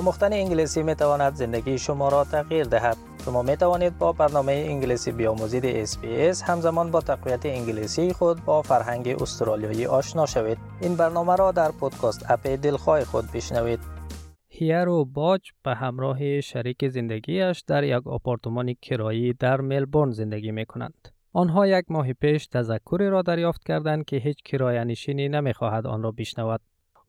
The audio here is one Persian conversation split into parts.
آموختن انگلیسی می تواند زندگی شما را تغییر دهد. شما می توانید با برنامه انگلیسی بیاموزید SBS همزمان با تقویت انگلیسی خود با فرهنگ استرالیایی آشنا شوید. این برنامه را در podcast app دلخواه خود بشنوید. هیرو باج به همراه شریک زندگیش در یک آپارتمان کرایی در ملبورن زندگی می کنند. آنها یک ماه پیش تذکری را دریافت کردند که هیچ کرایه‌نشینی نمی‌خواهد آن را بشنود.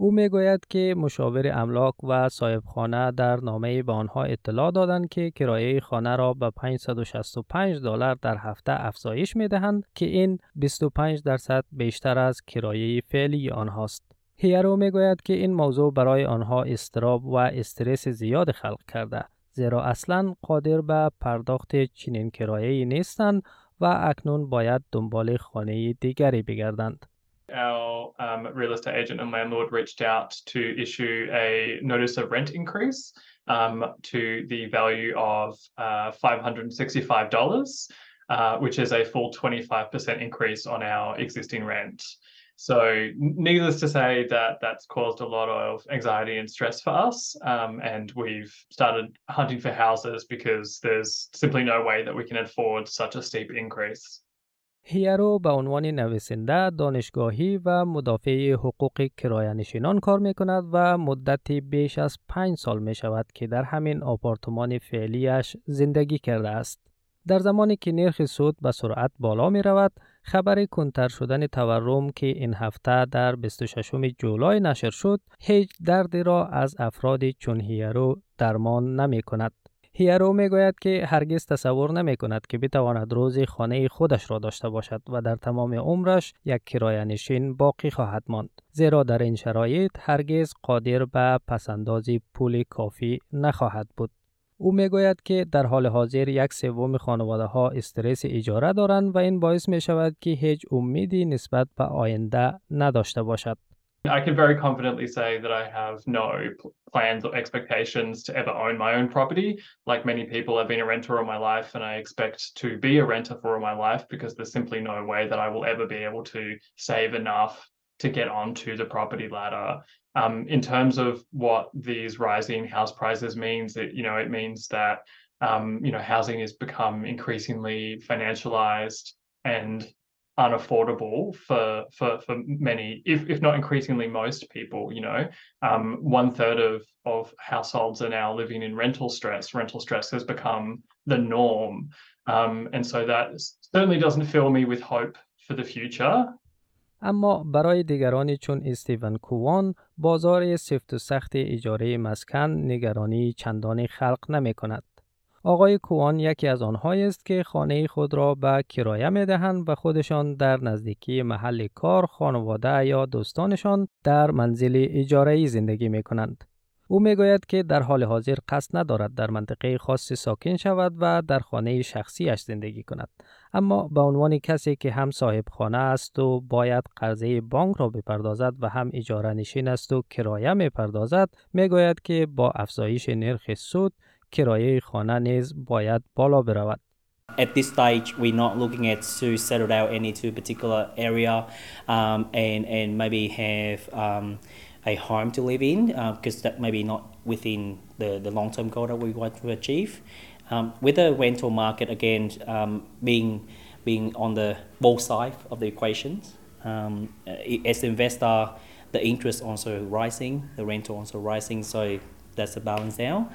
او می‌گوید که مشاور املاک و صاحب خانه در نامه به آنها اطلاع دادند که کرایه خانه را به 565 دلار در هفته افزایش می دهند که این 25 درصد بیشتر از کرایه فعلی آنهاست. هیرو می گوید که این موضوع برای آنها استراب و استرس زیاد خلق کرده زیرا اصلا قادر به پرداخت چنین کرایه نیستند و اکنون باید دنبال خانه دیگری بگردند. Our um, real estate agent and landlord reached out to issue a notice of rent increase um, to the value of uh, $565, uh, which is a full 25% increase on our existing rent. So, needless to say, that that's caused a lot of anxiety and stress for us. Um, and we've started hunting for houses because there's simply no way that we can afford such a steep increase. هیرو به عنوان نویسنده دانشگاهی و مدافع حقوق کرایه‌نشینان کار می کند و مدتی بیش از پنج سال می شود که در همین آپارتمان فعلیش زندگی کرده است. در زمانی که نرخ سود به سرعت بالا می رود، خبر کندتر شدن تورم که این هفته در 26 جولای نشر شد، هیچ دردی را از افراد چون هیرو درمان نمی کند. هیرو می گوید که هرگز تصور نمی کند که بتواند روزی خانه خودش را داشته باشد و در تمام عمرش یک کرایه نشین باقی خواهد ماند. زیرا در این شرایط هرگز قادر به پسندازی پول کافی نخواهد بود. او می گوید که در حال حاضر یک سوم خانواده ها استرس اجاره دارند و این باعث می شود که هیچ امیدی نسبت به آینده نداشته باشد. I can very confidently say that I have no plans or expectations to ever own my own property. Like many people, I've been a renter all my life and I expect to be a renter for all my life because there's simply no way that I will ever be able to save enough to get onto the property ladder. Um, in terms of what these rising house prices means, it you know it means that um, you know housing has become increasingly financialized and unaffordable for for for many, if if not increasingly most people. You know, um, one third of of households are now living in rental stress. Rental stress has become the norm, um, and so that certainly doesn't fill me with hope for the future. اما برای دیگرانی چون استیون کووان بازار سفت و سخت اجاره مسکن نگرانی چندانی خلق نمی کند. آقای کوان یکی از آنهایی است که خانه خود را به کرایه می دهند و خودشان در نزدیکی محل کار خانواده یا دوستانشان در منزل اجاره زندگی می کنند. او می گوید که در حال حاضر قصد ندارد در منطقه خاصی ساکن شود و در خانه شخصیش زندگی کند. اما به عنوان کسی که هم صاحب خانه است و باید قرضه بانک را بپردازد و هم اجاره نشین است و کرایه می پردازد می گوید که با افزایش نرخ سود کرایه خانه نیز باید بالا برود. At this stage, we're not looking at to settle down any to particular area um, and and maybe have um, a home to live in because uh, that maybe not within the, the long term goal that we want to achieve. Um, with the rental market again um, being being on the both side of the equations, um, as the investor, the interest also rising, the rental also rising, so that's the balance now.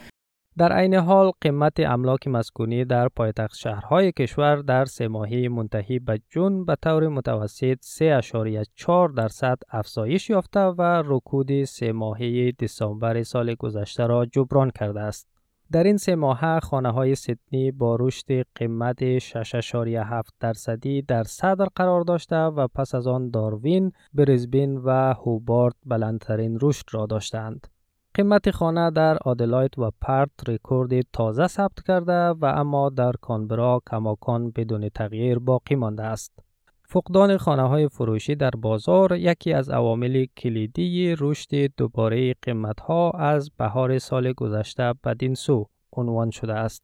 در عین حال قیمت املاک مسکونی در پایتخت شهرهای کشور در سه ماهی منتهی به جون به طور متوسط 3.4 درصد افزایش یافته و رکود سه ماهی دسامبر سال گذشته را جبران کرده است. در این سه ماه خانه های سیدنی با رشد قیمت 6.7 درصدی در صدر قرار داشته و پس از آن داروین، بریزبین و هوبارت بلندترین رشد را داشتند. قیمت خانه در آدلاید و پرت رکورد تازه ثبت کرده و اما در کانبرا کماکان بدون تغییر باقی مانده است. فقدان خانه های فروشی در بازار یکی از عوامل کلیدی رشد دوباره قیمت ها از بهار سال گذشته بدین سو عنوان شده است.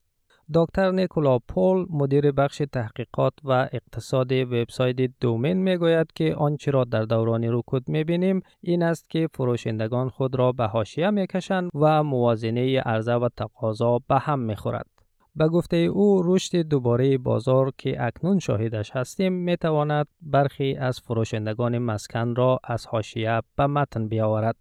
دکتر نیکولا پول مدیر بخش تحقیقات و اقتصاد وبسایت دومین می‌گوید که آنچه را در دوران رکود می‌بینیم این است که فروشندگان خود را به حاشیه می‌کشند و موازنه عرضه و تقاضا به هم می‌خورد. به گفته او رشد دوباره بازار که اکنون شاهدش هستیم می‌تواند برخی از فروشندگان مسکن را از حاشیه به متن بیاورد.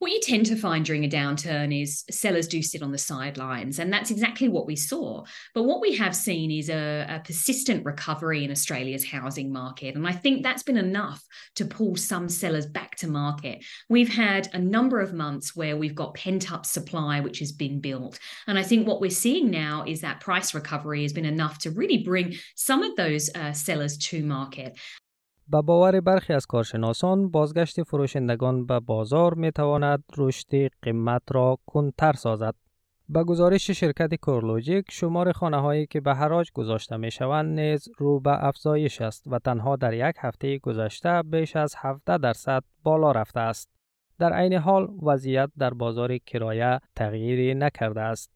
What you tend to find during a downturn is sellers do sit on the sidelines, and that's exactly what we saw. But what we have seen is a, a, persistent recovery in Australia's housing market, and I think that's been enough to pull some sellers back to market. We've had a number of months where we've got pent up supply which has been built, and I think what we're seeing now is that price recovery has been enough to really bring some of those uh, sellers to market. به باور برخی از کارشناسان بازگشت فروشندگان به بازار می تواند رشد قیمت را کنتر سازد. به گزارش شرکت کورلوژیک شمار خانه هایی که به حراج گذاشته می شوند نیز رو به افزایش است و تنها در یک هفته گذشته بیش از 17 درصد بالا رفته است. در عین حال وضعیت در بازار کرایه تغییری نکرده است.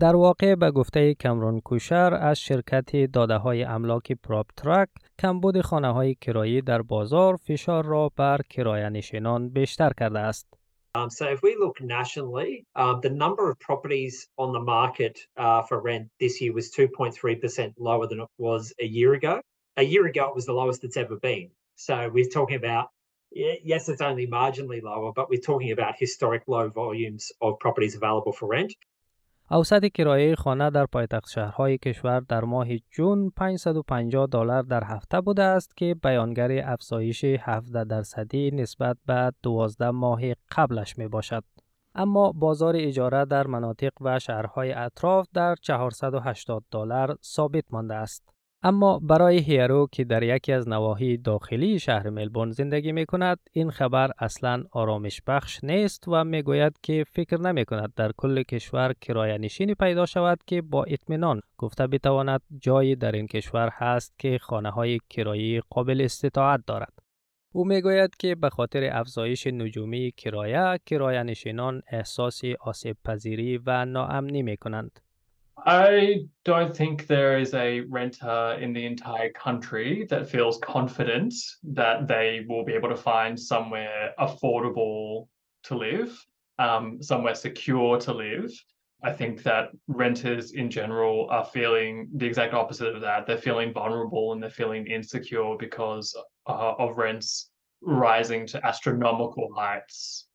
در واقع به گفته کمرون کوشر از شرکت داده های املاک پراپ ترک کمبود خانه های کرایی در بازار فشار را بر کرایه نشینان بیشتر کرده است. Um, so if we look nationally, um, the number of properties on the market uh, for rent this year was 2.3% lower than it was a year ago. A year ago, it was the lowest it's ever been. So we're talking about, yes, it's only marginally lower, but we're talking about historic low volumes of properties available for rent. اوسط کرایه خانه در پایتخت شهرهای کشور در ماه جون 550 دلار در هفته بوده است که بیانگر افزایش 17 درصدی نسبت به 12 ماه قبلش می باشد. اما بازار اجاره در مناطق و شهرهای اطراف در 480 دلار ثابت مانده است. اما برای هیرو که در یکی از نواحی داخلی شهر ملبورن زندگی می کند این خبر اصلا آرامش بخش نیست و می گوید که فکر نمی کند در کل کشور کرایه نشینی پیدا شود که با اطمینان گفته بتواند جایی در این کشور هست که خانه های کرایی قابل استطاعت دارد. او می گوید که به خاطر افزایش نجومی کرایه کرایه نشینان احساس آسیب پذیری و ناامنی می کنند. I don't think there is a renter in the entire country that feels confident that they will be able to find somewhere affordable to live, um, somewhere secure to live. I think that renters in general are feeling the exact opposite of that. They're feeling vulnerable and they're feeling insecure because uh, of rents rising to astronomical heights.